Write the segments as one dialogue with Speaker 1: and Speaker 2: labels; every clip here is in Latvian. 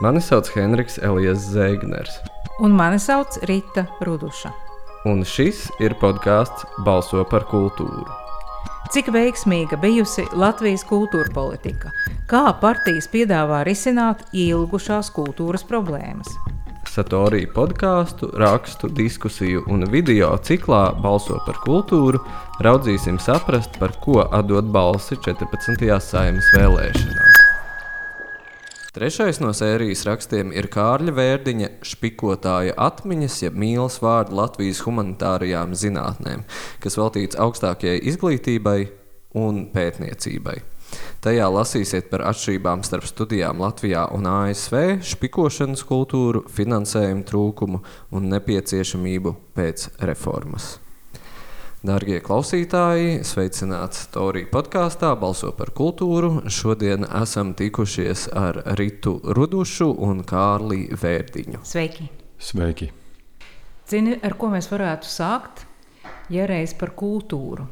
Speaker 1: Mani sauc Henriks Elijas Zēgners,
Speaker 2: Un mani sauc Rīta Ruduša.
Speaker 1: un šis ir podkāsts Balso par kultūru.
Speaker 2: Cik veiksmīga bijusi Latvijas kultūra politika? Kā partijas piedāvā risināt ilgušās kultūras problēmas?
Speaker 1: Satorī podkāstu, rakstu, diskusiju un video ciklā Balso par kultūru raudzīsim saprast, par ko atdot balsi 14. saimnes vēlēšanās. Trešais no sērijas rakstiem ir Kārļa Vērdiņa špikotāja atmiņas, jeb mīlas vārdu Latvijas humanitārajām zinātnēm, kas veltīts augstākajai izglītībai un pētniecībai. Tajā lasīsiet par atšķirībām starp studijām Latvijā un ASV, špikošanas kultūru, finansējumu trūkumu un nepieciešamību pēc reformas. Darbie klausītāji, sveicināti Torija podkāstā, balso par kultūru. Šodien esam tikušies ar Ritu Rudušu un Kārli Vērdiņu.
Speaker 2: Sveiki!
Speaker 3: Sveiki!
Speaker 2: Zini, ar ko mēs varētu sākt? Ja reiz par kultūru.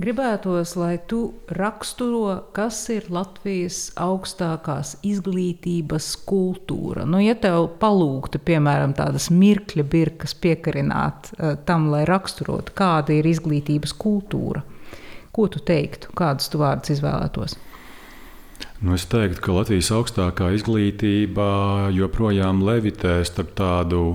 Speaker 2: Gribētos, lai tu raksturo, kas ir Latvijas augstākās izglītības kultūra. Nu, ja tev palūgtu, piemēram, tādas mirkļa birkas piekarināt uh, tam, lai raksturotu, kāda ir izglītības kultūra, ko tu teiktu, kādus tu vārdus izvēlētos?
Speaker 3: Nu, es teiktu, ka Latvijas augstākā izglītība joprojām levitē starp tādu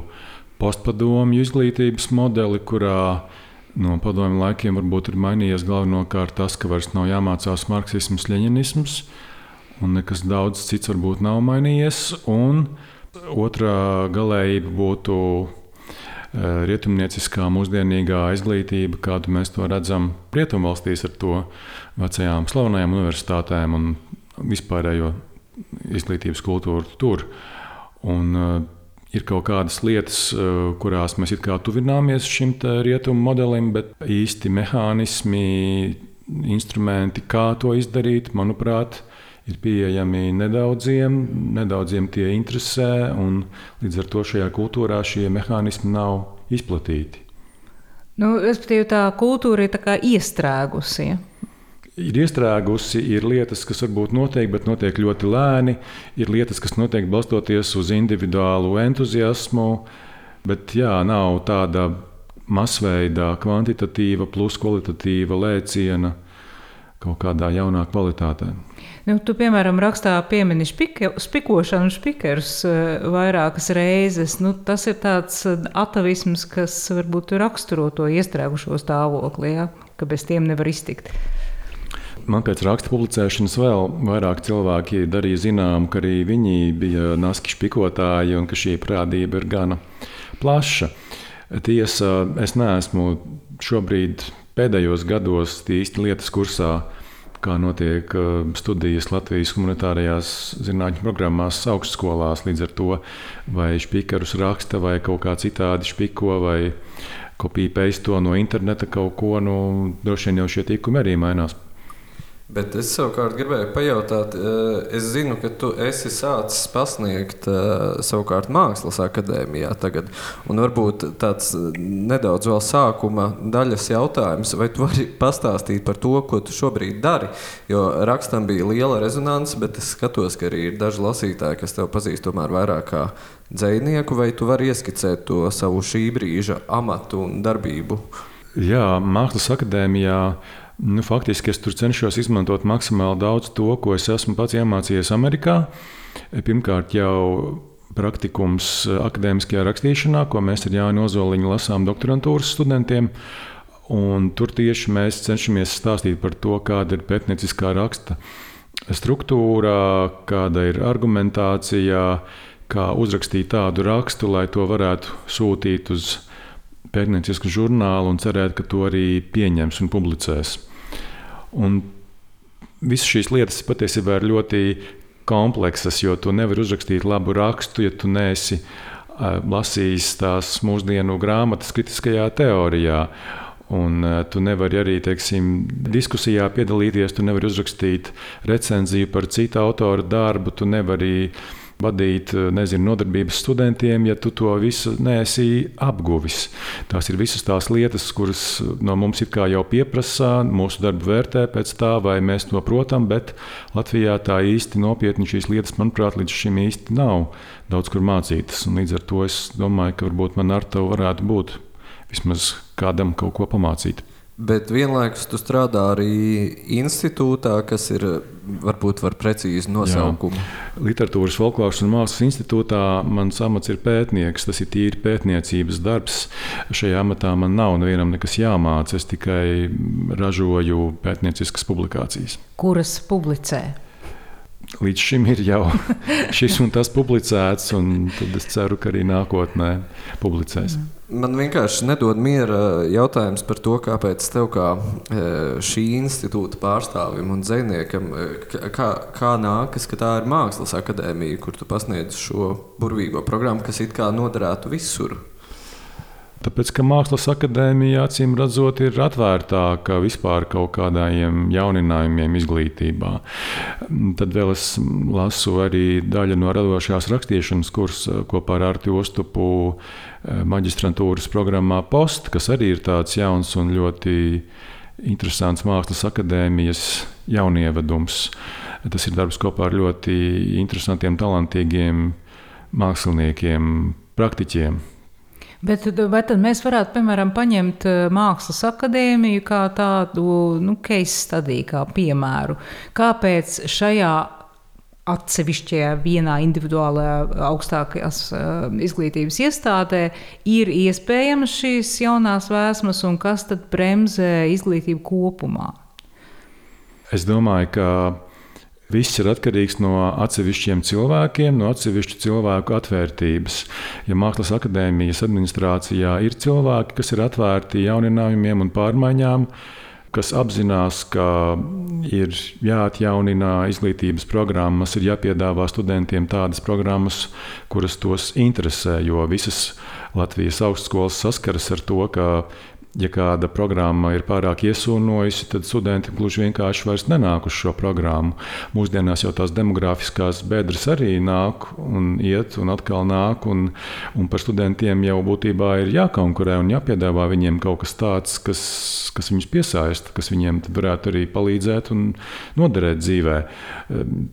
Speaker 3: postpadomju izglītības modeli, kurā no padomju laikiem varbūt ir mainījies galvenokārt tas, ka vairs nav jāmācās marksisms, leņķisms, un nekas daudz cits varbūt nav mainījies. Un otrā galējība būtu rietumnieciskā, mūsdienīgā izglītība, kādu mēs to redzam rietumvalstīs ar to vecajām slavenajām universitātēm un vispārējo izglītības kultūru tur. Un, ir kaut kādas lietas, kurās mēs it kā tuvināmies šim rietumu modelim, bet īsti mehānismi, instrumenti, kā to izdarīt, manuprāt, ir pieejami nedaudziem. Nedaudziem tie interesē, un līdz ar to šajā kultūrā šie mehānismi nav izplatīti.
Speaker 2: Nu, respektīvi, tā kultūra ir iestrēgusi. Ja?
Speaker 3: Ir iestrēgusi, ir lietas, kas varbūt notiek, bet notiek ļoti lēni, ir lietas, kas notiek balstoties uz individuālu entuziasmu, bet jā, nav tāda masveida, kvantitatīva plus kvalitatīva lēciena kaut kādā jaunā kvalitātē.
Speaker 2: Nu, tu, piemēram, rakstā piemini špike, spikošanu spikerus vairākas reizes. Nu, tas ir tāds atavisms, kas varbūt raksturo to iestrēgušo stāvokli, ja? ka bez tiem nevar iztikt.
Speaker 3: Man pēc raksta publicēšanas vēl vairāk cilvēki darīja zinām, ka arī viņi bija naski špikotāji un ka šī parādība ir gana plaša. Tiesa, es neesmu šobrīd pēdējos gados īsti lietas kursā, kā notiek studijas Latvijas humanitārajās zinātņu programmās, augstskolās. Līdz ar to, vai špikarus raksta, vai kaut kā citādi špiko, vai kopija peisto no interneta kaut ko, nu, droši vien jau šie tikumi arī mainās.
Speaker 1: Bet es savukārt gribēju pajautāt, es zinu, ka tu esi sācis pasniegt savukārt mākslas akadēmijā tagad. Un varbūt tāds nedaudz vēl sākuma daļas jautājums, vai tu vari pastāstīt par to, ko tu šobrīd dari? Jo rakstam bija liela rezonance, bet es skatos, ka arī ir daži lasītāji, kas tev pazīst tomēr vairāk kā dzinieku, vai tu vari ieskicēt to savu šī brīža amatu un darbību?
Speaker 3: Jā, Mākslas akadēmijā Nu, faktiski es tur cenšos izmantot maksimāli daudz to, ko es esmu pats iemācījies Amerikā. Pirmkārt, jau praktikums akadēmiskajā rakstīšanā, ko mēs ar Jānu Ozoliņu lasām doktorantūras studentiem. Un tur tieši mēs cenšamies stāstīt par to, kāda ir pētnieciskā raksta struktūra, kāda ir argumentācija, kā uzrakstīt tādu rakstu, lai to varētu sūtīt uz pētniecisku žurnālu un cerēt, ka to arī pieņems un publicēs. Un visas šīs lietas patiesībā ir ļoti kompleksas, jo tu nevari uzrakstīt labu rakstu, ja tu neesi lasījis tās mūsdienu grāmatas kritiskajā teorijā. Un tu nevari arī teiksim, diskusijā piedalīties, tu nevari uzrakstīt recenziju par citu autoru darbu, tu nevari vadīt nezinu, nodarbības studentiem, ja tu to visu neesi apguvis. Tās ir visas tās lietas, kuras no mums jau pieprasa, mūsu darbu vērtē pēc tā, vai mēs to protam, bet Latvijā tā īsti nopietni šīs lietas, manuprāt, līdz šim īsti nav daudz kur mācītas. Un līdz ar to es domāju, ka varbūt man ar to varētu būt vismaz kādam kaut ko pamācīt.
Speaker 1: Bet vienlaikus tu strādā arī institūtā, kas ir varbūt var precīzi nosaukumu. Jā.
Speaker 3: Literatūras, folkloras un mākslas institūtā mans amats ir pētnieks. Tas ir tīri pētniecības darbs. Šajā amatā man nav nevienam nekas jāmācās. Es tikai ražoju pētnieciskas publikācijas.
Speaker 2: Kuras publicē?
Speaker 3: Līdz šim ir jau šis un tas publicēts, un es ceru, ka arī nākotnē publicēs. Mm.
Speaker 1: Man vienkārši nedod miera jautājums par to, kāpēc tev, kā e, šī institūta pārstāvim un zvejniekam, e, kā, kā nākas, ka tā ir mākslas akadēmija, kur tu pasniedz šo burvīgo programmu, kas it kā noderētu visur.
Speaker 3: Tāpēc, ka Mākslas akadēmija acīm redzot, ir atvērtāka vispār kaut kādiem jauninājumiem izglītībā. Tad vēl es lasu arī daļu no radošās rakstīšanas kursa kopā ar Artu Ostupu eh, maģistrantūras programmā Post, kas arī ir tāds jauns un ļoti interesants Mākslas akadēmijas jaunievedums. Tas ir darbs kopā ar ļoti interesantiem, talantīgiem māksliniekiem, praktiķiem.
Speaker 2: Bet vai tad mēs varētu, piemēram, paņemt eh, Mākslas akadēmiju kā tādu nu, case studiju, kā piemēru? Kāpēc šajā atsevišķajā, vienā individuālajā augstākās uh, izglītības iestādē ir iespējamas šīs jaunās vēsmas, un kas tad bremzē izglītību kopumā?
Speaker 3: Es domāju, ka Viss ir atkarīgs no atsevišķiem cilvēkiem, no atsevišķu cilvēku atvērtības. Ja Mākslas akadēmijas administrācijā ir cilvēki, kas ir atvērti jauninājumiem un pārmaiņām, kas apzinās, ka ir jāatjaunina izglītības programmas, ir jāpiedāvā studentiem tādas programmas, kuras tos interesē, jo visas Latvijas augstskolas saskaras ar to, ka ja kāda programma ir pārāk iesūnojusi, tad studenti gluži vienkārši vairs nenāk uz šo programmu. Mūsdienās jau tās demogrāfiskās bedres arī nāk un iet un atkal nāk, un, un par studentiem jau būtībā ir jākonkurē un jāpiedāvā viņiem kaut kas tāds, kas, kas viņus piesaista, kas viņiem varētu arī palīdzēt un noderēt dzīvē.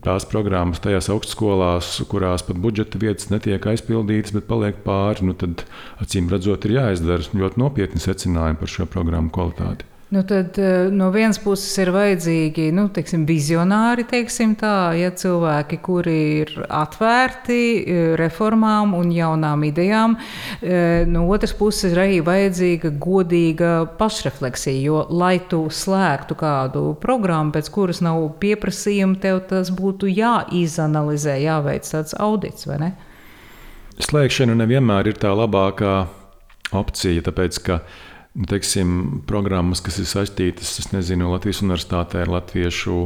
Speaker 3: Tās programmas tajās augstskolās, kurās pat budžeta vietas netiek aizpildītas, bet paliek pāri, nu tad acīm redzot, ir jāizdara ļoti nopietni secinājumi runājam par šo programmu kvalitāti.
Speaker 2: Nu tad, eh, no vienas puses ir vajadzīgi nu, teiksim, vizionāri, teiksim tā, ja cilvēki, kuri ir atvērti eh, reformām un jaunām idejām. Eh, no otras puses ir arī vajadzīga godīga pašrefleksija, jo, lai tu slēgtu kādu programmu, pēc kuras nav pieprasījuma, tev tas būtu jāizanalizē, jāveic tāds audits?
Speaker 3: Slēgšana nevienmēr ir tā labākā opcija, tāpēc ka teiksim, programmas, kas ir saistītas nezinu, Latvijas universitātē ar latviešu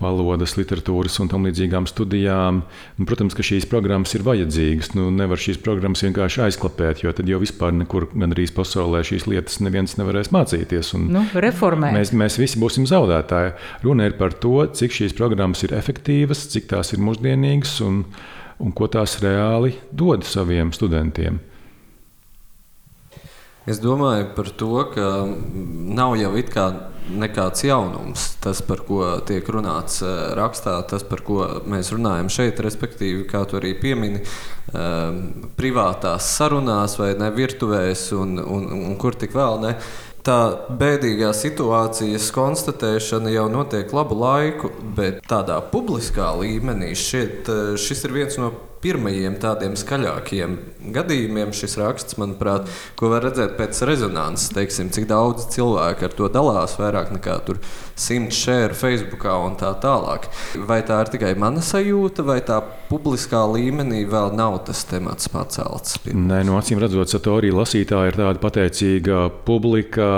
Speaker 3: valodas, literatūras un tam līdzīgām studijām. Nu, protams, ka šīs programmas ir vajadzīgas. Nu, nevar šīs programmas vienkārši aizklapēt, jo tad jau vispār nekur gandrīz pasaulē šīs lietas neviens nevarēs mācīties.
Speaker 2: Nu, reformēt.
Speaker 3: Mēs, mēs visi būsim zaudētāji. Runa ir par to, cik šīs programmas ir efektīvas, cik tās ir mūsdienīgas un, un ko tās reāli dod saviem studentiem.
Speaker 1: Es domāju par to, ka nav jau it kā nekāds jaunums. Tas, par ko tiek runāts eh, rakstā, tas, par ko mēs runājam šeit, respektīvi, kā tu arī piemini, um, privātās sarunās vai ne virtuvēs un, un, un kur tik vēl ne. Tā bēdīgā situācijas konstatēšana jau notiek labu laiku, bet tādā publiskā līmenī šķiet, eh, šis ir viens no pirmajiem tādiem skaļākiem gadījumiem šis raksts, manuprāt, ko var redzēt pēc rezonanses, teiksim, cik daudz cilvēku ar to dalās, vairāk nekā simts šēru Facebookā un tā tālāk. Vai tā ir tikai mana sajūta, vai tā publiskā līmenī vēl nav tas temats pacelts?
Speaker 3: Nē, no acīm redzot, Satorija lasītāja ir tāda pateicīga publika,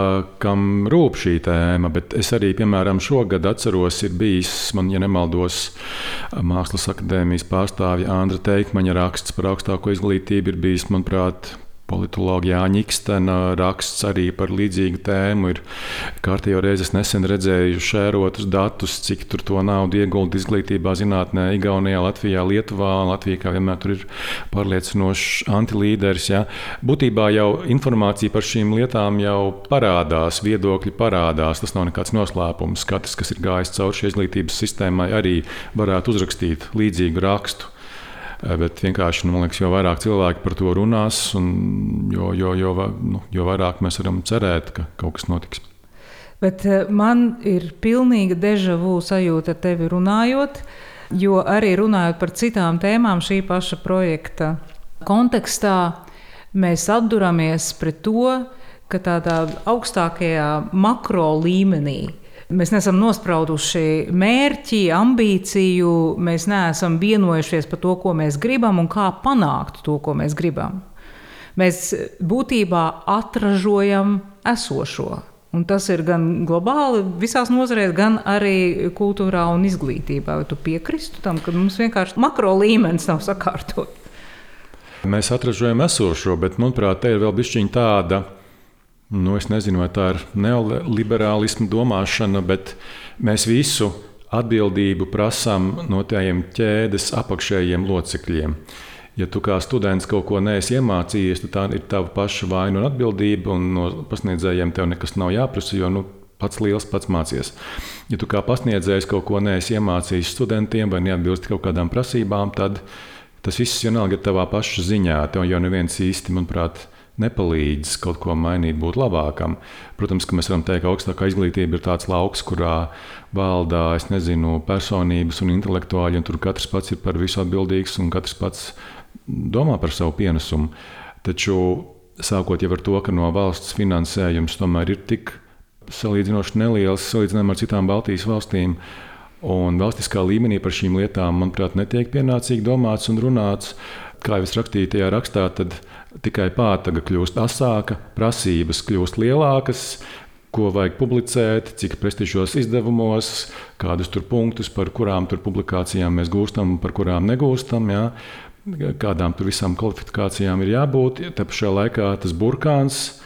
Speaker 3: kam rūp šī tēma, bet es arī, piemēram, šogad atceros, ir bijis, man, ja nemaldos, Mākslas akadēmijas pārstāvja Andra Teikmaņa raksts par augstāko izglītību ir bijis, manuprāt, politologa Jāņa Ikstena raksts arī par līdzīgu tēmu. Ir kārtībā reizes nesen redzēju šērotus datus, cik tur to naudu iegulda izglītībā, zinātnē, Igaunijā, Latvijā, Lietuvā. Latvija kā vienmēr tur ir pārliecinošs antilīderis. Ja. Būtībā jau informācija par šīm lietām jau parādās, viedokļi parādās. Tas nav nekāds noslēpums. Katrs, kas ir gājis cauri šai izglītības sistēmai, arī varētu uzrakstīt līdzīgu rakstu. Eh, bet vienkārši, nu, man liekas, jo vairāk cilvēki par to runās, jo, jo, jo, nu, jo vairāk mēs varam cerēt, ka kaut kas notiks.
Speaker 2: Bet eh, man ir pilnīga deja vu sajūta ar tevi runājot, jo arī runājot par citām tēmām šī paša projekta kontekstā, mēs atduramies pret to, ka tādā augstākajā makro līmenī Mēs neesam nosprauduši mērķi, ambīciju, mēs neesam vienojušies par to, ko mēs gribam un kā panākt to, ko mēs gribam. Mēs būtībā atražojam esošo. Un tas ir gan globāli, visās nozarēs, gan arī kultūrā un izglītībā. Vai tu piekristu tam, ka mums vienkārši makro līmenis nav sakārtots?
Speaker 3: Mēs atražojam esošo, bet manuprāt, te ir vēl bišķiņa tāda Nu, es nezinu, vai tā ir neoliberālisma domāšana, bet mēs visu atbildību prasām no tiem ķēdes apakšējiem locekļiem. Ja tu kā students kaut ko neesi iemācījies, tad tā ir tava paša vaina un atbildība, un no pasniedzējiem tev nekas nav jāprasa, jo nu, pats liels pats mācies. Ja tu kā pasniedzējs kaut ko neesi iemācījis studentiem vai neatbilst kaut kādām prasībām, tad tas viss vienalga ir tavā paša ziņā. Tev jau neviens īsti, manuprāt, nepalīdz kaut ko mainīt, būt labākam. Protams, ka mēs varam teikt, ka augstākā izglītība ir tāds lauks, kurā valda nezinu, personības un intelektuāļi, un tur katrs pats ir par visu atbildīgs un katrs pats domā par savu pienesumu. Taču sākot jau ar to, ka no valsts finansējums tomēr ir tik salīdzinoši neliels salīdzinājumā ar citām Baltijas valstīm. Un valstiskā līmenī par šīm lietām, manuprāt, netiek pienācīgi domāts un runāts. Kā jau es rakstīju tajā rakstā, tad tikai pātaga kļūst asāka, prasības kļūst lielākas, ko vajag publicēt, cik prestižos izdevumos, kādus tur punktus, par kurām tur publikācijām mēs gūstam, par kurām negūstam. Jā. Kādām tur visām kvalifikācijām ir jābūt. Te pašā laikā tas burkāns,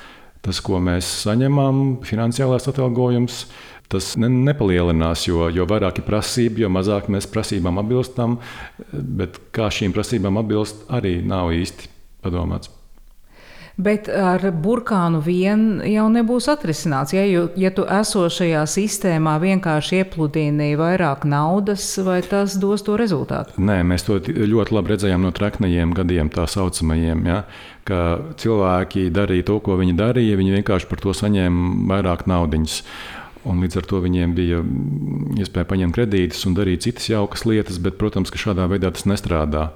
Speaker 3: tas, ko mēs saņemam, finansiālais atalgojums, tas ne, nepalielinās, jo, jo vairāk ir prasība, jo mazāk mēs prasībām atbilstam. Bet kā šīm prasībām atbilst, arī nav īsti padomāts.
Speaker 2: Bet ar burkānu vien jau nebūs atrisināts. Ja, ja tu esošajā sistēmā vienkārši iepludini vairāk naudas, vai tas dos to rezultātu?
Speaker 3: Nē, mēs to ļoti labi redzējām no traknajiem gadiem, tā saucamajiem. Ja, ka cilvēki darīja to, ko viņi darīja, viņi vienkārši par to saņēma vairāk naudas. Un līdz ar to viņiem bija iespēja paņemt kredītus un darīt citas jaukas lietas, bet, protams, ka šādā veidā tas nestrādā.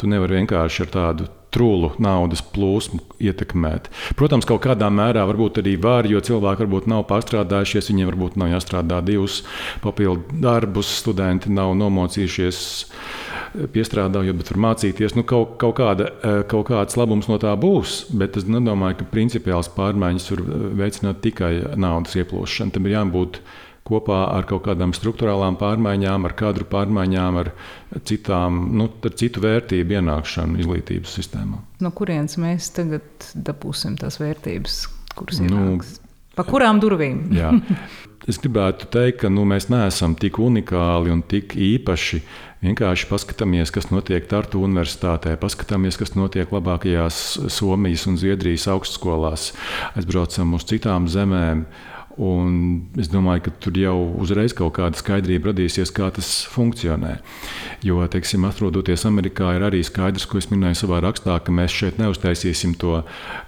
Speaker 3: Tu nevari vienkārši ar tādu trūlu naudas plūsmu ietekmēt. Protams, kaut kādā mērā varbūt arī var, jo cilvēki varbūt nav pārstrādājušies, viņiem varbūt nav jāstrādā divus papildu darbus, studenti nav nomocījušies. Piestrādājot, bet var mācīties. Nu, kaut, kaut, kāda, kaut kāds labums no tā būs, bet es nedomāju, ka principiāls pārmaiņas var veicināt tikai naudas ieplūšanu. Tam ir jābūt kopā ar kaut kādām struktūrālām pārmaiņām, ar kadru pārmaiņām, ar, citām, nu, ar citu vērtību ienākšanu izglītības sistēmā.
Speaker 2: No kurienes mēs tagad dabūsim tās vērtības, kuras ir? Nu, Pa kurām durvīm?
Speaker 3: Es gribētu teikt, ka nu, mēs neesam tik unikāli un tik īpaši. Vienkārši paskatāmies, kas notiek Tartu Universitātē, paskatāmies, kas notiek labākajās Somijas un Zviedrijas augstskolās, aizbraucam uz citām zemēm. Un es domāju, ka tur jau uzreiz kaut kāda skaidrība radīsies, kā tas funkcionē. Jo, teiksim, atrodoties Amerikā, ir arī skaidrs, ko es minēju savā rakstā, ka mēs šeit neuztaisīsim to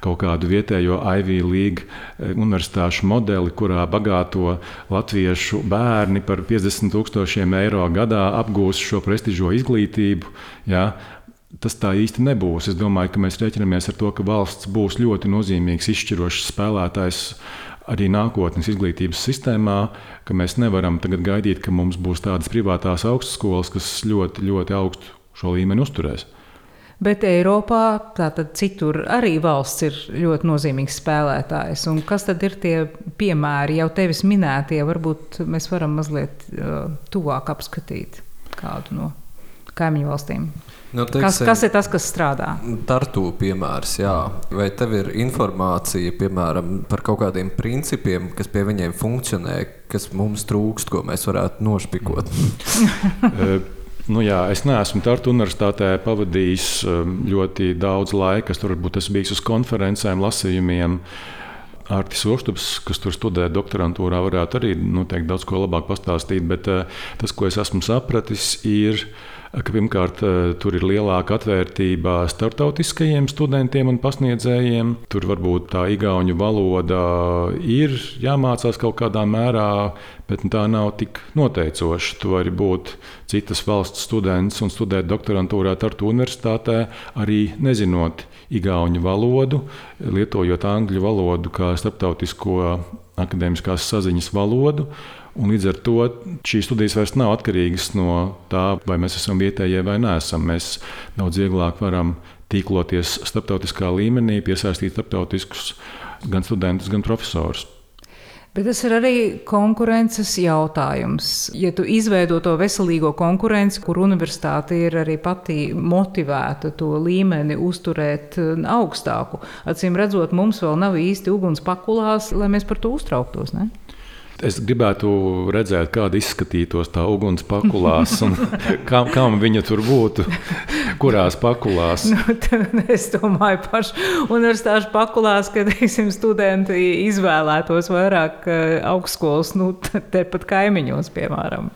Speaker 3: kaut kādu vietējo Ivy League eh, universitāšu modeli, kurā bagāto latviešu bērni par 50 tūkstošiem eiro gadā apgūs šo prestižo izglītību. Ja? Tas tā īsti nebūs. Es domāju, ka mēs rēķinamies ar to, ka valsts būs ļoti nozīmīgs, izšķirošs spēlētājs arī nākotnes izglītības sistēmā, ka mēs nevaram tagad gaidīt, ka mums būs tādas privātās augstskolas, kas ļoti, ļoti augstu šo līmeni uzturēs.
Speaker 2: Bet Eiropā, tātad citur arī valsts ir ļoti nozīmīgs spēlētājs. Un kas tad ir tie piemēri, jau tevis minētie? Varbūt mēs varam mazliet uh, tuvāk apskatīt kādu no kaimiņu valstīm. Nu, teiksim, kas, kas ir tas, kas strādā?
Speaker 1: Tartu piemērs, jā. Vai tev ir informācija, piemēram, par kaut kādiem principiem, kas pie viņiem funkcionē, kas mums trūkst, ko mēs varētu nošpikot?
Speaker 3: Eh, nu, jā, es neesmu Tartu universitātē pavadījis eh, ļoti daudz laika. Es tur varbūt esmu bijis uz konferencēm, lasījumiem. Artis Oštups, kas tur studē doktorantūrā, varētu arī noteikti daudz ko labāk pastāstīt. Bet eh, tas, ko es esmu sapratis, ir, ka ka pirmkārt eh, tur ir lielāka atvērtība starptautiskajiem studentiem un pasniedzējiem. Tur varbūt tā igauņu valoda ir jāmācās kaut kādā mērā, bet tā nav tik noteicoša. Tu vari būt citas valsts students un studēt doktorantūrā Tartu universitātē, arī nezinot igauņu valodu, lietojot angļu valodu kā starptautisko akadēmiskās saziņas valodu. Un līdz ar to šīs studijas vairs nav atkarīgas no tā, vai mēs esam vietējie vai nē. Mēs daudz vieglāk varam tīkloties starptautiskā līmenī, piesaistīt starptautiskus gan studentus, gan profesorus.
Speaker 2: Bet tas ir arī konkurences jautājums. Ja tu izveido to veselīgo konkurenci, kur universitāte ir arī pati motivēta to līmeni uzturēt augstāku, acīm redzot, mums vēl nav īsti uguns pakulās, lai mēs par to uztrauktos. Ne?
Speaker 3: Es gribētu redzēt, kāda izskatītos tā uguns pakulās, un kam, kam viņa tur būtu, kurās pakulās.
Speaker 2: Nu, es domāju, pašu universitāšu pakulās, ka teiksim, studenti izvēlētos vairāk eh, augstskolas, nu, tepat kaimiņos, piemēram.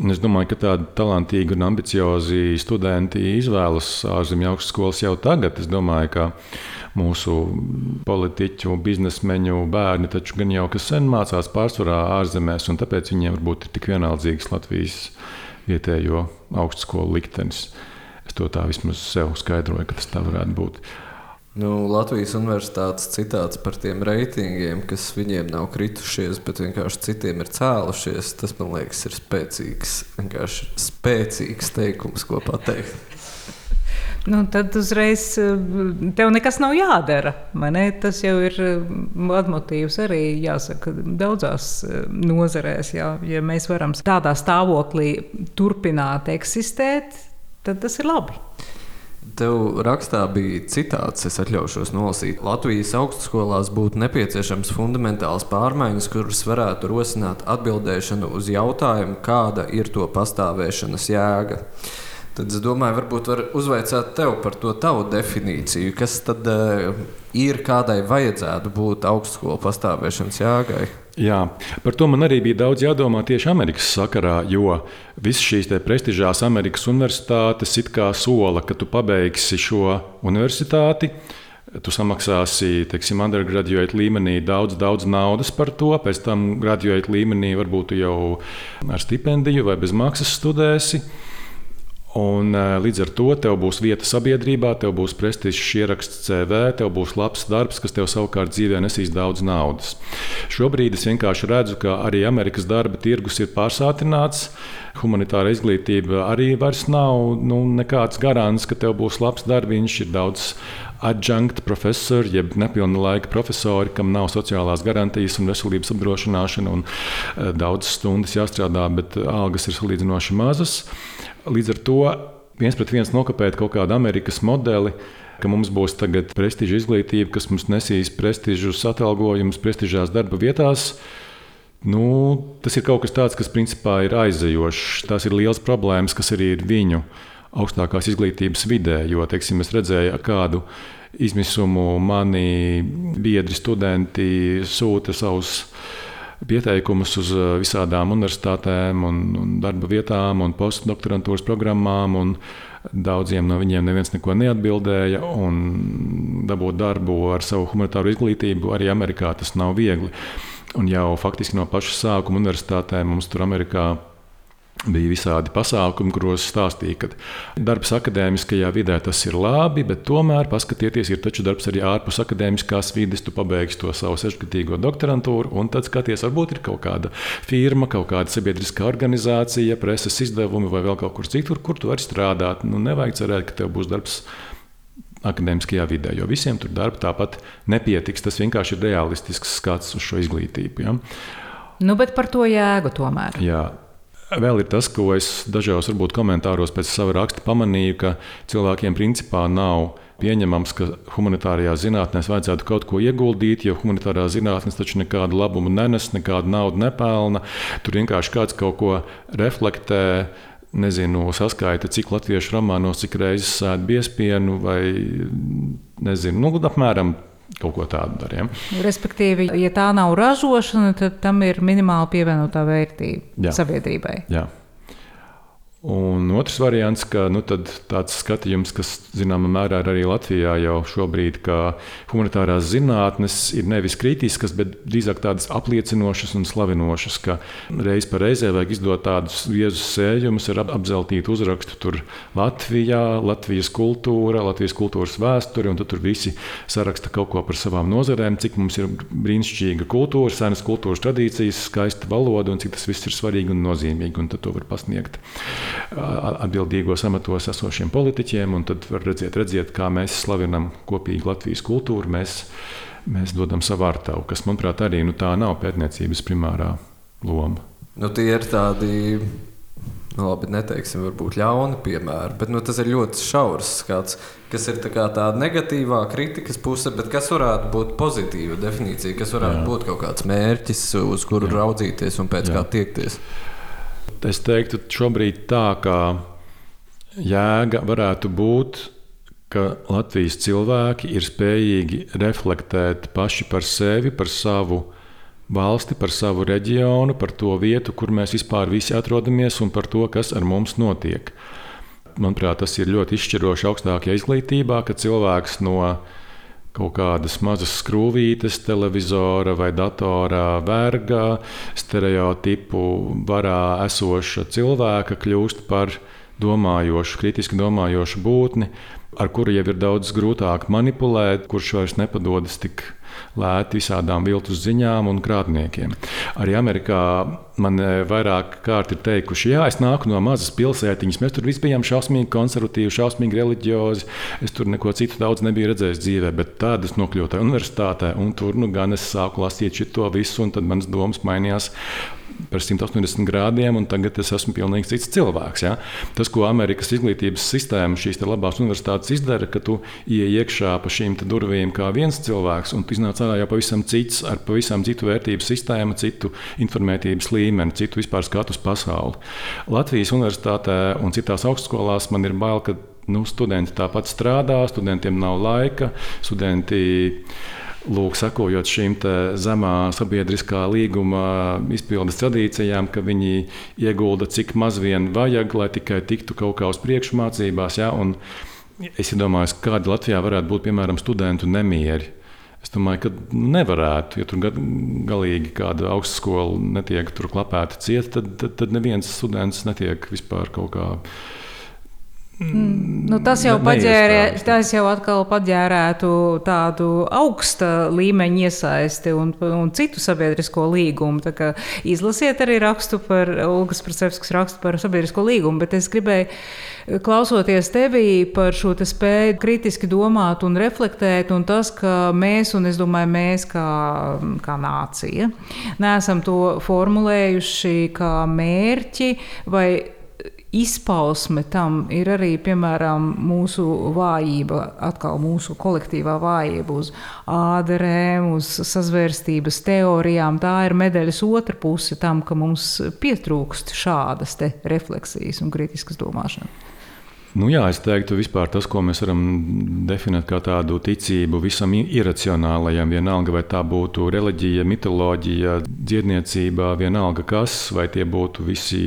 Speaker 3: Es domāju, ka tādi talantīgi un ambiciozi studenti izvēlas ārzemju augstskolas jau tagad. Es domāju, ka mūsu politiķu, biznesmeņu bērni taču gan jau kas sen mācās pārsvarā ārzemēs, un tāpēc viņiem varbūt ir tik vienaldzīgs Latvijas vietējo augstskolu liktenis. Es to tā vismaz sev skaidroju, ka tas tā varētu būt.
Speaker 1: Nu, Latvijas universitātes citāts par tiem reitingiem, kas viņiem nav kritušies, bet vienkārši citiem ir cēlušies, tas man liekas, ir spēcīgs, spēcīgs teikums, ko pateikt.
Speaker 2: Nu, tad uzreiz eh, tev nekas nav jādara. Ne? Tas jau ir eh, arī jāsaka daudzās eh, nozarēs. Jā. Ja mēs varam tādā stāvoklī turpināt eksistēt, tad tas ir labi.
Speaker 1: Tev rakstā bija citāts, es atļaušos nolasīt. Latvijas augstskolās būtu nepieciešams fundamentāls pārmaiņas, kuras varētu rosināt atbildēšanu uz jautājumu, kāda ir to pastāvēšanas jēga. Tad es domāju, varbūt var uzvaicāt tev par to tavu definīciju. Kas tad uh, ir, kādai vajadzētu būt augstskolu pastāvēšanas jēgai?
Speaker 3: Jā, par to man arī bija daudz jādomā tieši Amerikas sakarā, jo visas šīs prestižās Amerikas universitātes it kā sola, ka tu pabeigsi šo universitāti. Tu samaksāsi, teiksim, undergraduate līmenī daudz, daudz naudas par to, pēc tam graduate līmenī varbūt jau ar stipendiju vai bez maksas studēsi. Un, līdz ar to tev būs vieta sabiedrībā, tev būs prestižs ieraksts CV, tev būs labs darbs, kas tev savukārt dzīvē nesīs daudz naudas. Šobrīd es vienkārši redzu, ka arī Amerikas darba tirgus ir pārsātināts. Humanitāra izglītība arī vairs nav nu, nekāds garants, ka tev būs labs darbiņš. Ir daudz adjunkta profesori, jeb nepilna laika profesori, kam nav sociālās garantijas un veselības apdrošināšana, un daudz stundas jāstrādā, bet algas ir salīdzinoši mazas. Līdz ar to viens pret viens nokopēt kaut kādu Amerikas modeli, ka mums būs tagad prestiža izglītība, kas mums nesīs prestižus atalgojumus, prestižās darba vietās. Nu, tas ir kaut kas tāds, kas principā ir aizejošs. Tās ir liels problēmas, kas arī ir viņu augstākās izglītības vidē. Jo, teiksim, es redzēju, kādu izmisumu mani biedri, studenti sūta savus pieteikumus uz eh, visādām universitātēm, un, un darba vietām un postdoktorantūras programmām. Un daudziem no viņiem neviens neko neatbildēja, un dabūt darbu ar savu humanitāro izglītību arī Amerikā tas nav viegli. Un jau faktiski no paša sākuma universitātē mums tur Amerikā bija visādi pasākumi, kuros stāstīja, ka darbs akadēmiskajā vidē tas ir labi, bet tomēr paskatieties, ir taču darbs arī ārpus akadēmiskās vides. Tu pabeigsi to savu sešgadīgo doktorantūru, un tad skaties, varbūt ir kaut kāda firma, kaut kāda sabiedriskā organizācija, preses izdevumi vai vēl kaut kur citur, kur tu vari strādāt. Nu, nevajag cerēt, ka tev būs darbs akadēmiskajā vidē, jo visiem tur darba tāpat nepietiks. Tas vienkārši ir realistisks skats uz šo izglītību. Ja?
Speaker 2: Nu, bet par to jēgu tomēr.
Speaker 3: Jā, Vēl ir tas, ko es dažos varbūt, komentāros pēc sava raksta pamanīju, ka cilvēkiem principā nav pieņemams, ka humanitārajā zinātnē vajadzētu kaut ko ieguldīt, jo humanitārā zinātnē taču nekādu labumu nenes, nekādu naudu nepelna. Tur vienkārši kāds kaut ko reflektē. Nezinu, saskaita, cik latviešu romānos, cik reizes sēž biespienu, vai nezinu, nu, apmēram kaut ko tādu darām.
Speaker 2: Respektīvi, ja tā nav ražošana, tad tam ir minimāla pievienotā vērtība Jā. sabiedrībai.
Speaker 3: Jā. Un otrs variants, ka nu, tāds skatījums, kas zināmā mērā ir arī Latvijā jau šobrīd, ka humanitārās zinātnes ir nevis kritiskas, bet drīzāk tādas apliecinošas un slavinošas, ka reiz pa reizē vajag izdot tādus viezus sējumus ar apzeltītu uzrakstu tur Latvijā, Latvijas kultūra, Latvijas kultūras vēsture, un tad tur visi saraksta kaut ko par savām nozarēm, cik mums ir brīnišķīga kultūra, senas kultūras tradīcijas, skaista valoda un cik tas viss ir svarīgi un nozīmīgi, un tad to var pasniegt atbildīgos amatos esošiem politiķiem, un tad var redzēt, redzēt kā mēs slavinam kopīgi Latvijas kultūru. Mēs, mēs dodam savu vārtavu, kas, manuprāt, arī nu, tā nav pētniecības primārā loma.
Speaker 1: Nu, tie ir tādi nu, labi, neteiksim, varbūt ļauni piemēri, bet nu, tas ir ļoti šaurs skats, kas ir tā tāda negatīvā kritikas puse, bet kas varētu būt pozitīva definīcija, kas varētu Jā. būt kaut kāds mērķis, uz kuru Jā. raudzīties un pēc Jā. kā tiekties.
Speaker 3: Es teiktu, šobrīd tā kā jēga varētu būt, ka Latvijas cilvēki ir spējīgi reflektēt paši par sevi, par savu valsti, par savu reģionu, par to vietu, kur mēs vispār visi atrodamies un par to, kas ar mums notiek. Manuprāt, tas ir ļoti izšķiroši augstākajā izglītībā, ka cilvēks no kaut kādas mazas skrūvītes, televizora vai datorā verga, stereotipu varā esoša cilvēka kļūst par domājošu, kritiski domājošu būtni, ar kuru jau ir daudz grūtāk manipulēt, kurš vairs nepadodas tik lēti visādām viltus ziņām un krāpniekiem. Arī Amerikā man e, vairāk kārt ir teikuši, jā, es nāku no mazas pilsētiņas, mēs tur visi bijām šausmīgi konservatīvi, šausmīgi reliģiozi. Es tur neko citu daudz nebiju redzējis dzīvē, bet tad es nokļuvu tajā universitātē, un tur nu, gan es sāku lasīt šo visu, un tad manas domas mainījās par 180 grādiem, un tagad es esmu pilnīgi cits cilvēks. Ja? Tas, ko Amerikas izglītības sistēma, šīs labās universitātes izdara, ka tu ienāc iekšā pa šīm durvīm kā viens cilvēks, un tu iznāc ārā jau pavisam cits, ar pavisam citu vērtību sistēmu, citu informētības līmeni, citu vispār skatu uz pasauli. Latvijas universitātē un citās augstskolās man ir bail, ka nu, studenti tāpat strādā, studentiem nav laika, studenti lūk, sakojot šīm zemā sabiedriskā līguma izpildes tradīcijām, ka viņi iegulda cik maz vien vajag, lai tikai tiktu kaut kā uz priekšu mācībās. Ja? Un es iedomājos, kādi Latvijā varētu būt piemēram studentu nemieri. Domāju, ka nevarētu, ja tur galīgi kāda augstskola netiek klapēta cieta, tad, tad, tad neviens students netiek vispār kaut kādā
Speaker 2: Mm, nu, tas, jau paģērē, tas jau atkal paģērētu tādu augsta līmeņa iesaisti un, un citu sabiedrisko līgumu. Izlasiet arī rakstu par Olgas Prasevskas rakstu par sabiedrisko līgumu, bet es gribēju klausoties tevī par šo te spēju kritiski domāt un reflektēt, un tas, ka mēs, un es domāju, mēs kā, kā nācija, neesam to formulējuši kā mērķi vai izpausme tam ir arī piemēram mūsu vājība, atkal mūsu kolektīvā vājība uz ādarēm, uz sazvērstības teorijām. Tā ir medaļas otra puse tam, ka mums pietrūkst šādas refleksijas un kritiskas domāšanas.
Speaker 3: Nu jā, es teiktu, vispār tas, ko mēs varam definēt kā tādu ticību visam iracionālajam, vienalga vai tā būtu reliģija, mitoloģija, dziedniecība, vienalga kas, vai tie būtu visi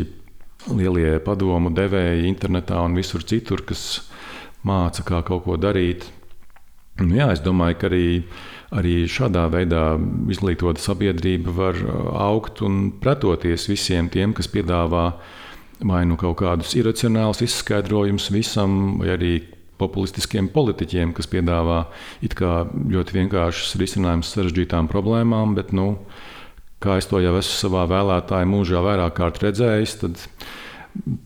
Speaker 3: lielie padomu devēji internetā un visur citur, kas māca, kā kaut ko darīt. Nu, jā, es domāju, ka arī, arī šādā veidā izglītota sabiedrība var uh, augt un pretoties visiem tiem, kas piedāvā vai nu kaut kādus iracionālus izskaidrojumus visam, vai arī populistiskiem politiķiem, kas piedāvā ļoti vienkāršus risinājumus sarežģītām problēmām, bet nu, kā es to jau esmu savā vēlētāju mūžā vairāk kārt redzējis, tad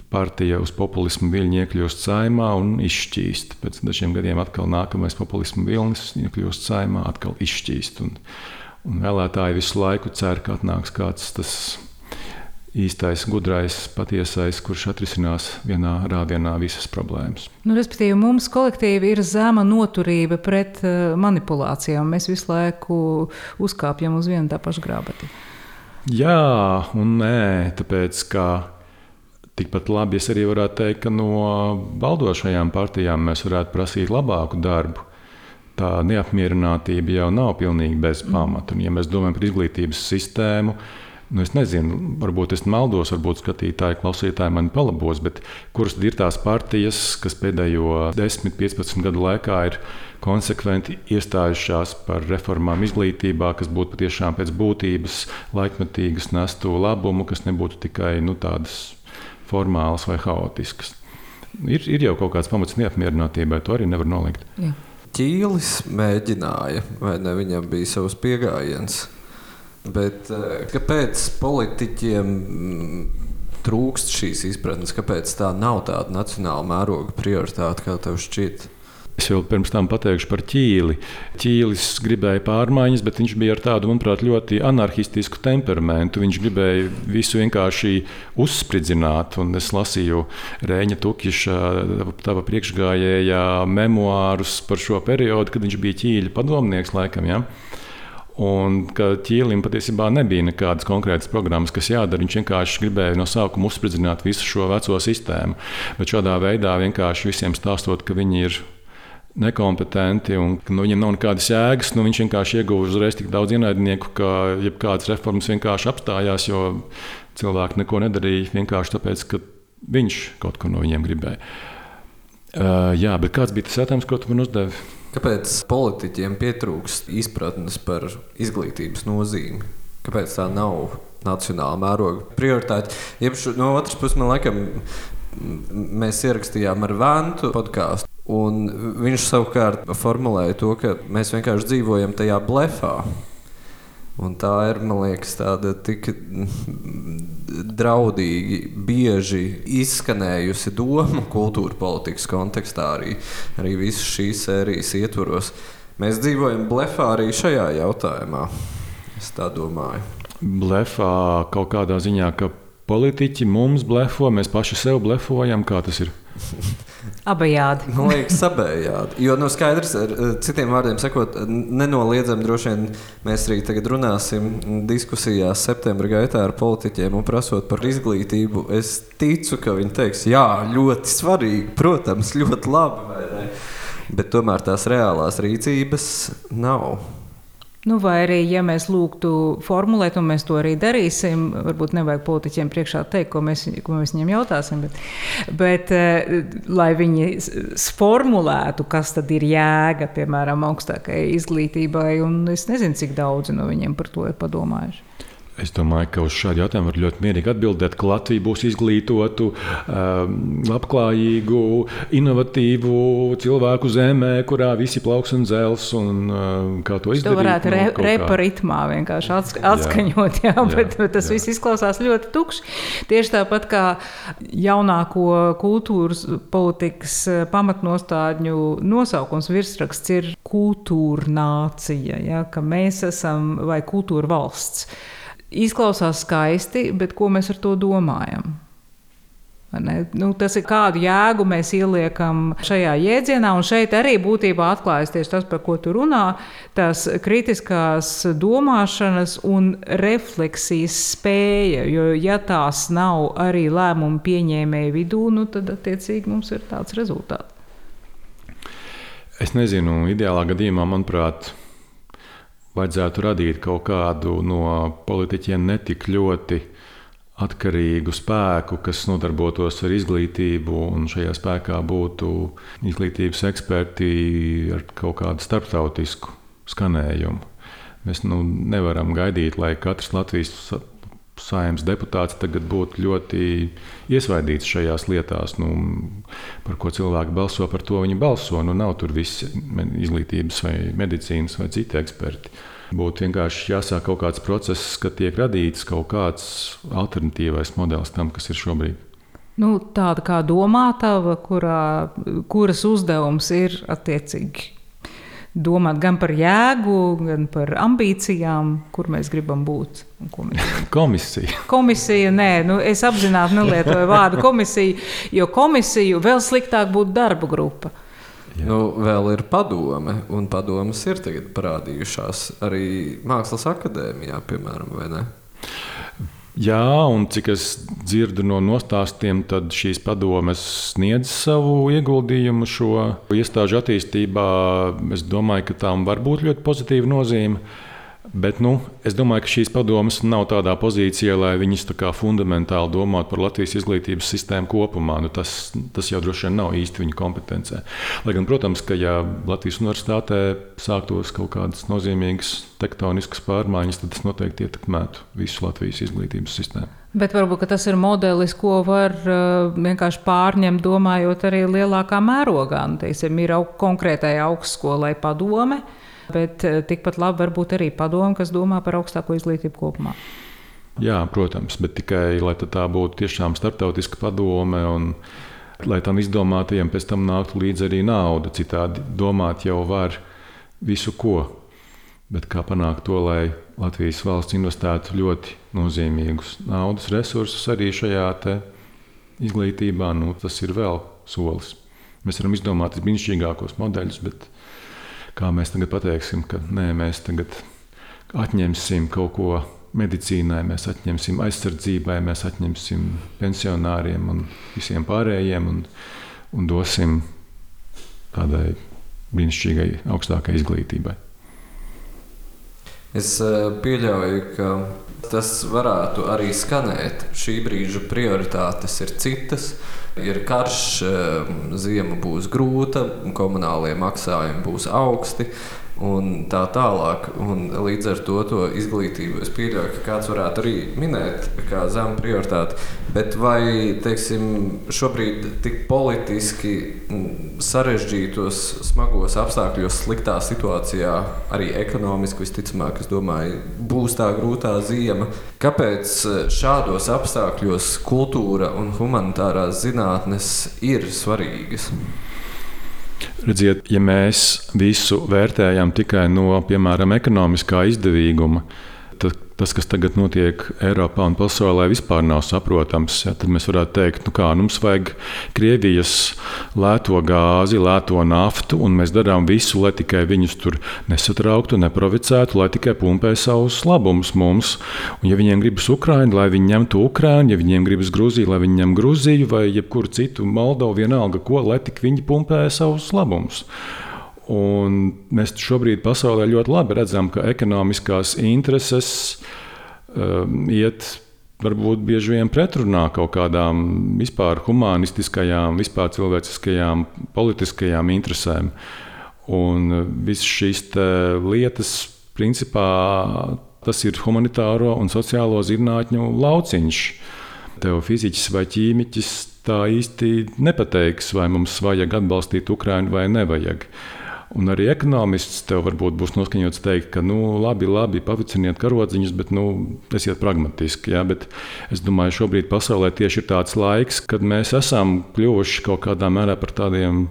Speaker 3: partija uz populismu viļņu iekļūst saimā un izšķīst. Pēc dažiem gadiem atkal nākamais populismu vilnis iekļūst saimā, atkal izšķīst. Un, un vēlētāji visu laiku cer, ka atnāks kāds tas īstais, gudrais, patiesais, kurš atrisinās vienā rādienā visas problēmas.
Speaker 2: Nu, respektīvi, mums kolektīvi ir zema noturība pret uh, manipulācijām. Mēs visu laiku uzkāpjam uz vienu tā pašu grāmatu.
Speaker 3: Jā, un nē, tāpēc ka tikpat labi es arī varētu teikt, ka no valdošajām partijām mēs varētu prasīt labāku darbu. Tā neapmierinātība jau nav pilnīgi bez pamata. Un, ja mēs domājam par izglītības sistēmu, Nu, es nezinu, varbūt es maldos, varbūt skatītāji, klausītāji mani palabos, bet kuras ir tās partijas, kas pēdējo 10, 15 gadu laikā ir konsekventi iestājušās par reformām izglītībā, kas būtu patiešām pēc būtības laikmetīgas, nestu labumu, kas nebūtu tikai nu, tādas formālas vai haotiskas. Ir, ir jau kaut kāds pamats neapmierinātībai, to arī nevar nolikt. Jā.
Speaker 1: Ķīlis mēģināja, vai ne? Viņam bija savs pieejams Bet eh, kāpēc politiķiem mm, trūkst šīs izpratnes? Kāpēc tā nav tāda nacionāla mēroga prioritāte, kā tev šķiet?
Speaker 3: Es jau pirms tam pateikšu par ķīli. Ķīlis gribēja pārmaiņas, bet viņš bija ar tādu, manuprāt, ļoti anarchistisku temperamentu. Viņš gribēja visu vienkārši uzspridzināt. Un es lasīju Rēņa Tukiša, tava priekšgājējā memoārus par šo periodu, kad viņš bija ķīļa padomnieks laikam. Ja? Un ka ķīlim patiesībā nebija nekādas konkrētas programmas, kas jādara. Viņš vienkārši gribēja no sākuma uzspridzināt visu šo veco sistēmu. Bet šādā veidā vienkārši visiem stāstot, ka viņi ir nekompetenti un ka nu, viņiem nav nekādas jēgas. Nu, viņš vienkārši ieguva uzreiz tik daudz ienaidnieku, ka jebkādas reformas vienkārši apstājās, jo cilvēki neko nedarīja vienkārši tāpēc, ka viņš kaut ko no viņiem gribēja. Uh, jā, bet kāds bija tas jautājums, ko tu man uzdevi?
Speaker 1: Kāpēc politiķiem pietrūkst izpratnes par izglītības nozīmi? Kāpēc tā nav nacionāla mēroga prioritāte? Jebšu, no otras puses, man liekas, mēs ierakstījām ar Vantu podkāstu. Viņš savukārt formulēja to, ka mēs vienkārši dzīvojam tajā blefā. Un tā ir, man liekas, tāda tik draudīgi, bieži izskanējusi doma kultūra politikas kontekstā, arī, arī visas šīs sērijas ietvaros. Mēs dzīvojam blefā arī šajā jautājumā. Es tā domāju.
Speaker 3: Blefā kaut kādā ziņā, ka politiķi mums blefo, mēs paši sev blefojam, kā tas ir.
Speaker 2: Abejādi.
Speaker 1: Man liekas, abejādi. Jo, nu, skaidrs, ar citiem vārdiem sakot, nenoliedzami droši vien mēs arī tagad runāsim diskusijās septembra gaitā ar politiķiem un prasot par izglītību. Es ticu, ka viņi teiks, jā, ļoti svarīgi, protams, ļoti labi. Bet tomēr tās reālās rīcības nav.
Speaker 2: Nu, vai arī, ja mēs lūgtu formulēt, un mēs to arī darīsim, varbūt nevajag politiķiem priekšā teikt, ko mēs, ko mēs viņiem jautāsim, bet, bet eh, lai viņi formulētu, kas tad ir jēga, piemēram, augstākajai izglītībai, un es nezinu, cik daudzi no viņiem par to ir padomājuši.
Speaker 3: Es domāju, ka uz šādu jautājumu var ļoti mierīgi atbildēt, ka Latvija būs izglītotu, um, labklājīgu, inovatīvu cilvēku zemē, kurā visi plauks un dzels. Un, um, kā to izdarīt?
Speaker 2: To varētu re, no, reparitmā vienkārši atsk atskaņot, jā, jā, bet, bet tas jā. viss izklausās ļoti tukši. Tieši tāpat kā jaunāko kultūras politikas eh, pamatnostādņu nosaukums virsraksts ir kultūra nācija, ja, ka mēs esam vai kultūra valsts izklausās skaisti, bet ko mēs ar to domājam? Nu, tas ir kādu jēgu mēs ieliekam šajā jēdzienā, un šeit arī būtībā atklājas tieši tas, par ko tu runā. Tās kritiskās domāšanas un refleksijas spēja, jo ja tās nav arī lēmumu pieņēmēju vidū, nu, tad attiecīgi mums ir tāds rezultāts.
Speaker 3: Es nezinu, ideālā gadījumā, manuprāt, vajadzētu radīt kaut kādu no politiķiem netik ļoti atkarīgu spēku, kas nodarbotos ar izglītību, un šajā spēkā būtu izglītības eksperti ar kaut kādu starptautisku skanējumu. Mēs nu, nevaram gaidīt, lai katrs Latvijas saimnes deputāts tagad būtu ļoti iesvaidīts šajās lietās, nu, par ko cilvēki balso, par to viņi balso. Nu, nav tur visi izglītības, vai medicīnas vai citi eksperti. Būtu vienkārši jāsāk kaut kāds process, kad tiek radīts kaut kāds alternatīvais modelis tam, kas ir šobrīd.
Speaker 2: Nu, tāda kā domātava, kurā, kuras uzdevums ir attiecīgi domāt gan par jēgu, gan par ambīcijām, kur mēs gribam būt.
Speaker 3: Mēs... Komisija.
Speaker 2: Komisija, nē, nu, es apzināti nelietoju vārdu komisija, jo komisiju vēl sliktāk būtu darba grupa.
Speaker 1: Jā. Nu, vēl ir padome, un padomas ir parādījušās arī Mākslas akadēmijā, piemēram, vai ne?
Speaker 3: Jā, un cik es dzirdu no nostāstiem, tad šīs padomes sniedz savu ieguldījumu šo iestāžu attīstībā. Es domāju, ka tām var būt ļoti pozitīva nozīme. Bet nu, es domāju, ka šīs padomas nav tādā pozīcijā, lai viņas fundamentāli domātu par Latvijas izglītības sistēmu kopumā. Nu, tas, tas jau droši vien nav īsti viņa kompetencē. Lai gan, protams, ka ja Latvijas universitātē sāktos kaut kādas nozīmīgas tektoniskas pārmaiņas, tad tas noteikti ietekmētu visu Latvijas izglītības sistēmu.
Speaker 2: Bet varbūt tas ir modelis, ko var uh, vienkārši pārņemt, domājot arī lielākā mērogā. Nu, teiksim, ir au, konkrētai augstskolai padome, uh, bet eh, tikpat labi var būt arī padomu, kas domā par augstāko izglītību kopumā.
Speaker 3: Jā, protams, bet tikai lai tā būtu tiešām starptautiska padome un lai tam izdomātajiem pēc tam nāktu līdzi arī nauda. Citādi domāt jau var visu ko. Bet kā panākt to, lai Latvijas valsts investētu ļoti nozīmīgus naudas resursus arī šajā izglītībā, nu, tas ir vēl solis. Mēs varam izdomāt visbrīnišķīgākos modeļus, bet kā mēs tagad pateiksim, ka nē, mēs tagad atņemsim kaut ko medicīnai, mēs atņemsim aizsardzībai, mēs atņemsim pensionāriem un visiem pārējiem un, un dosim tādai brīnišķīgai augstākai izglītībai.
Speaker 1: Es eh, pieļauju, ka tas varētu arī skanēt. Šī brīža prioritātes ir citas. Ir karš, eh, ziema būs grūta, komunālie maksājumi būs augsti un tā tālāk. Un līdz ar to, to izglītību es pieļauju, ka kāds varētu arī minēt kā zemu prioritāti. Bet vai teiksim, šobrīd tik politiski sarežģītos, smagos apstākļos, sliktā situācijā, arī ekonomiski visticamāk, domāju, būs tā grūtā ziema? Kāpēc šādos apstākļos kultūra un humanitārās zinātnes ir svarīgas?
Speaker 3: Redziet, ja mēs visu vērtējam tikai no, piemēram, ekonomiskā izdevīguma, tad tas, kas tagad notiek Eiropā un pasaulē, vispār nav saprotams. Ja, tad mēs varētu teikt, nu kā nu mums vajag Krievijas lēto gāzi, lēto naftu, un mēs darām visu, lai tikai viņus tur nesatrauktu, neprovocētu, lai tikai pumpē savus labumus mums. Un, ja viņiem gribas Ukraiņu, lai viņi ņemtu Ukraiņu, ja viņiem gribas Grūziju, lai viņi ņem Grūziju vai jebkuru citu Moldovu, vienalga ko, lai tik viņi pumpē savus labumus. Un mēs šobrīd pasaulē ļoti labi redzam, ka ekonomiskās intereses um, iet varbūt bieži vien pretrunā kaut kādām vispār humanistiskajām, vispār cilvēciskajām, politiskajām interesēm. Un visas šīs lietas, principā, tas ir humanitāro un sociālo zinātņu lauciņš. Tev fiziķis vai ķīmiķis tā īsti nepateiks, vai mums vajag atbalstīt Ukraiņu vai nevajag. Un arī ekonomists tev varbūt būs noskaņots teikt, ka, nu, labi, labi paviciniet karodziņus, bet nu, esiet pragmatiski. Ja? Bet es domāju, šobrīd pasaulē tieši ir tāds laiks, kad mēs esam kļuvuši kaut kādā mērā par tādiem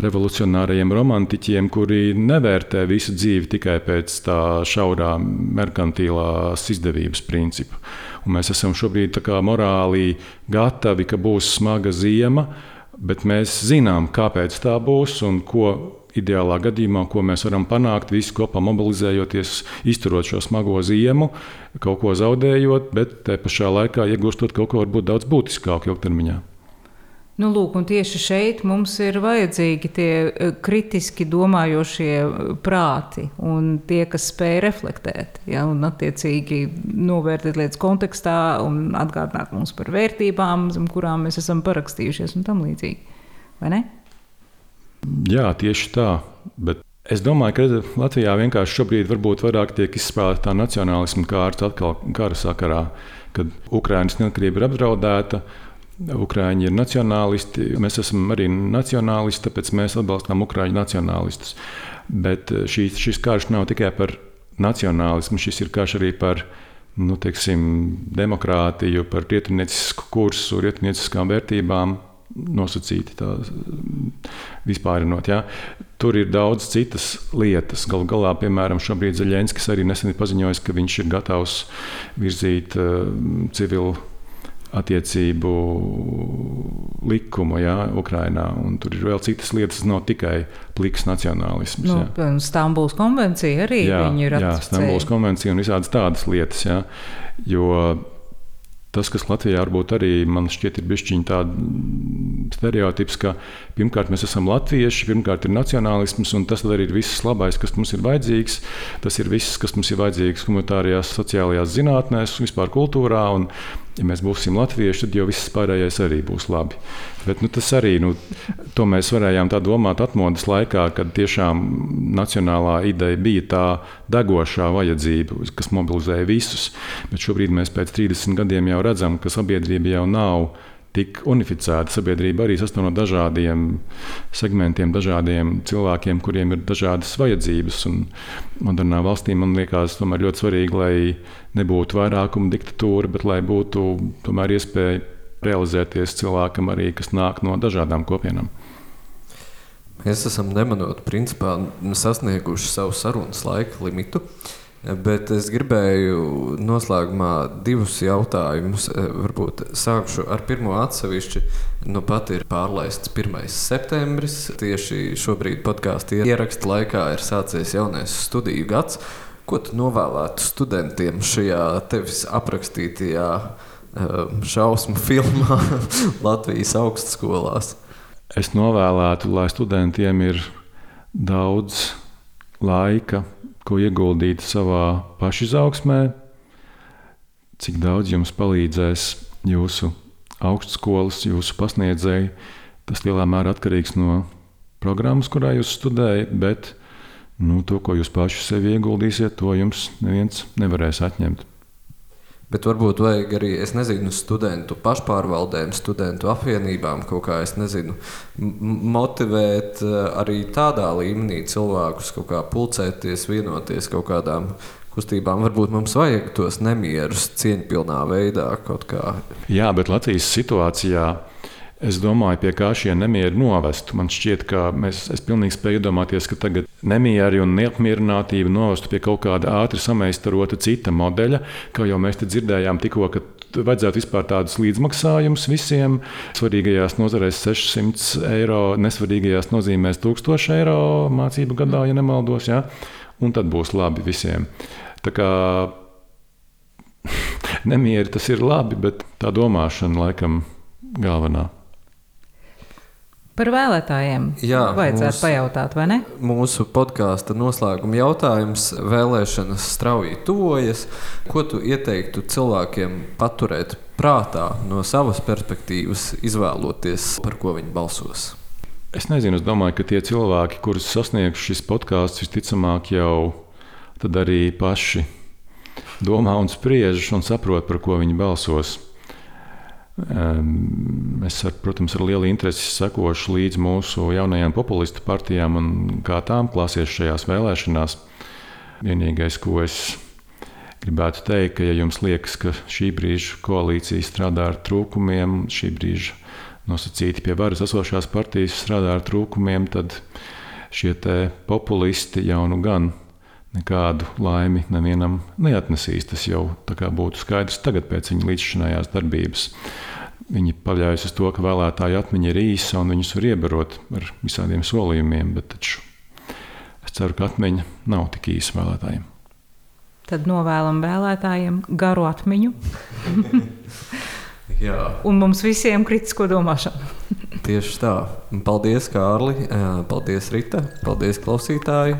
Speaker 3: revolucionāriem romantiķiem, kuri nevērtē visu dzīvi tikai pēc tā šaurā merkantīlās izdevības principa. Un mēs esam šobrīd morāli gatavi, ka būs smaga ziema, bet mēs zinām, kāpēc tā būs un ko ideālā gadījumā, ko mēs varam panākt, visi kopā mobilizējoties, izturot šo smago ziemu, kaut ko zaudējot, bet te pašā laikā iegūstot kaut ko varbūt daudz būtiskāku ilgtermiņā.
Speaker 2: Nu, lūk, tieši šeit mums ir vajadzīgi tie eh, kritiski domājošie eh, prāti un tie, kas spēj reflektēt, ja, un attiecīgi novērtēt lietas kontekstā un atgādināt mums par vērtībām, zem kurām mēs esam parakstījušies un tam līdzīgi. Vai ne?
Speaker 3: Jā, tieši tā. Bet es domāju, ka Latvijā vienkārši šobrīd varbūt vairāk tiek izspēlēta tā nacionālisma kārta atkal kara sakarā, kad Ukraiņas neatkarība ir apdraudēta. Ukrāņi ir nacionālisti, mēs esam arī nacionālisti, tāpēc mēs atbalstām ukrāņu nacionālistus. Bet šīs, šis karš nav tikai par nacionālismu, šis ir karš arī par nu, teiksim, demokrātiju, par rietumniecisku kursu, rietumnieciskām vērtībām, nosacīti tā, vispārinot. Ja. tur ir daudz citas lietas. Galu galā, piemēram, šobrīd Zelenskis arī nesen ir paziņojis, ka viņš ir gatavs virzīt uh, civilu attiecību likumu ja, Ukrajinā. Tur ir vēl citas lietas, nav tikai pliks nacionālisms.
Speaker 2: Nu,
Speaker 3: ja.
Speaker 2: Stambuls konvencija arī
Speaker 3: jā,
Speaker 2: ir
Speaker 3: jā, Stambuls konvencija un visādas tādas lietas. Ja, jo tas, kas Latvijā varbūt arī man šķiet ir bijis tāds stereotips, ka pirmkārt mēs esam latvieši, pirmkārt ir nacionālisms, un tas arī ir viss labais, kas mums ir vajadzīgs. Tas ir viss, kas mums ir vajadzīgs humanitārajās, sociālajās zinātnēs, vispār kultūrā. Un, ja mēs būsim latvieši, tad jau viss pārējais arī būs labi. Bet, nu, tas arī nu, mēs varējām tā domāt atmodas laikā, kad tiešām nacionālā ideja bija tā degošā vajadzība, kas mobilizēja visus. Bet šobrīd mēs pēc 30 gadiem jau redzam, ka sabiedrība jau nav tik unificēta. Sabiedrība arī sastāv no dažādiem segmentiem, dažādiem cilvēkiem, kuriem ir dažādas vajadzības. Un modernā valstī man liekas, tomēr ļoti svarīgi, lai nebūtu vairākuma diktatūra, bet lai būtu tomēr iespēja realizēties cilvēkam arī, kas nāk no dažādām kopienām.
Speaker 1: Mēs esam nemanot, principā, sasnieguši savu sarunas laika limitu. Uh, Bet es gribēju noslēgumā divus jautājumus. Eh, varbūt sākšu ar pirmo atsevišķi. Nu pat ir pārlaists 1. septembris. Tieši šobrīd podkāstu ierakstu laikā ir sācies jaunais studiju gads. Ko tu novēlētu studentiem šajā tevis aprakstītajā eh, šausmu filmā Latvijas augstskolās?
Speaker 3: Es novēlētu, lai studentiem ir daudz laika ko ieguldīt savā pašizaugsmē, cik daudz jums palīdzēs jūsu augstskolas, jūsu pasniedzēji. Tas lielā mērā atkarīgs no programmas, kurā jūs studējat, bet nu, to, ko jūs paši sev ieguldīsiet, to jums neviens nevarēs atņemt.
Speaker 1: Bet varbūt vajag arī, es nezinu, studentu pašpārvaldēm, studentu apvienībām kaut kā, es nezinu, motivēt eh, arī tādā līmenī cilvēkus kaut kā pulcēties, vienoties kaut kādām kustībām. Varbūt mums vajag tos nemierus cieņpilnā veidā kaut kā.
Speaker 3: Jā, bet Latvijas situācijā Es domāju, pie kā šie nemieri novestu. Man šķiet, ka mēs, es pilnīgi spēju iedomāties, ka tagad nemieri un neapmierinātība novestu pie kaut kāda ātri sameistarota cita modeļa, kā jau mēs te dzirdējām tikko, ka vajadzētu vispār tādus līdzmaksājumus visiem. Svarīgajās nozarēs 600 eiro, nesvarīgajās nozīmēs 1000 eiro mācību gadā, ja nemaldos. Ja? Un tad būs labi visiem. Tā kā nemieri tas ir labi, bet tā domāšana laikam galvenā.
Speaker 2: Par vēlētājiem Jā, vajadzētu mūsu, pajautāt, vai ne?
Speaker 1: Mūsu podkāstu noslēguma jautājums - vēlēšanas strauji tuvojas. Ko tu ieteiktu cilvēkiem paturēt prātā no savas perspektīvas, izvēloties, par ko viņi balsos?
Speaker 3: Es nezinu, es domāju, ka tie cilvēki, kurus sasniegs šis podkāsts, visticamāk jau arī paši domā un spriež un saprot, par ko viņi balsos. Es, ar, protams, ar lielu interesi sekošu līdzi mūsu jaunajām populistu partijām un kā tām klāsies šajās vēlēšanās. Vienīgais, ko es gribētu teikt, ka, ja jums liekas, ka šī brīža koalīcija strādā ar trūkumiem, šī brīža nosacīti pie varas esošās partijas strādā ar trūkumiem, tad šie populisti jau nu gan nekādu laimi nevienam neatnesīs. Tas jau būtu skaidrs tagad pēc viņa līdzšinājās darbības. Viņi paļaujas uz to, ka vēlētāju atmiņa ir īsa un viņus var iebarot ar visādiem solījumiem, bet taču es ceru, ka atmiņa nav tik īsa vēlētājiem.
Speaker 2: Tad novēlam vēlētājiem garu atmiņu. un mums visiem kritisko domāšanu.
Speaker 1: Tieši tā. Paldies, Kārli. Paldies, Rita. Paldies, klausītāji.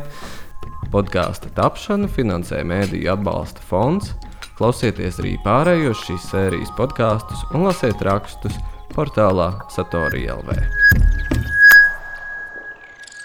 Speaker 1: Podkāstu tapšanu finansē Mēdīļu atbalsta fonds. Klausieties arī pārējos šīs sērijas podkāstus un lasiet rakstus portālā Satorija LV.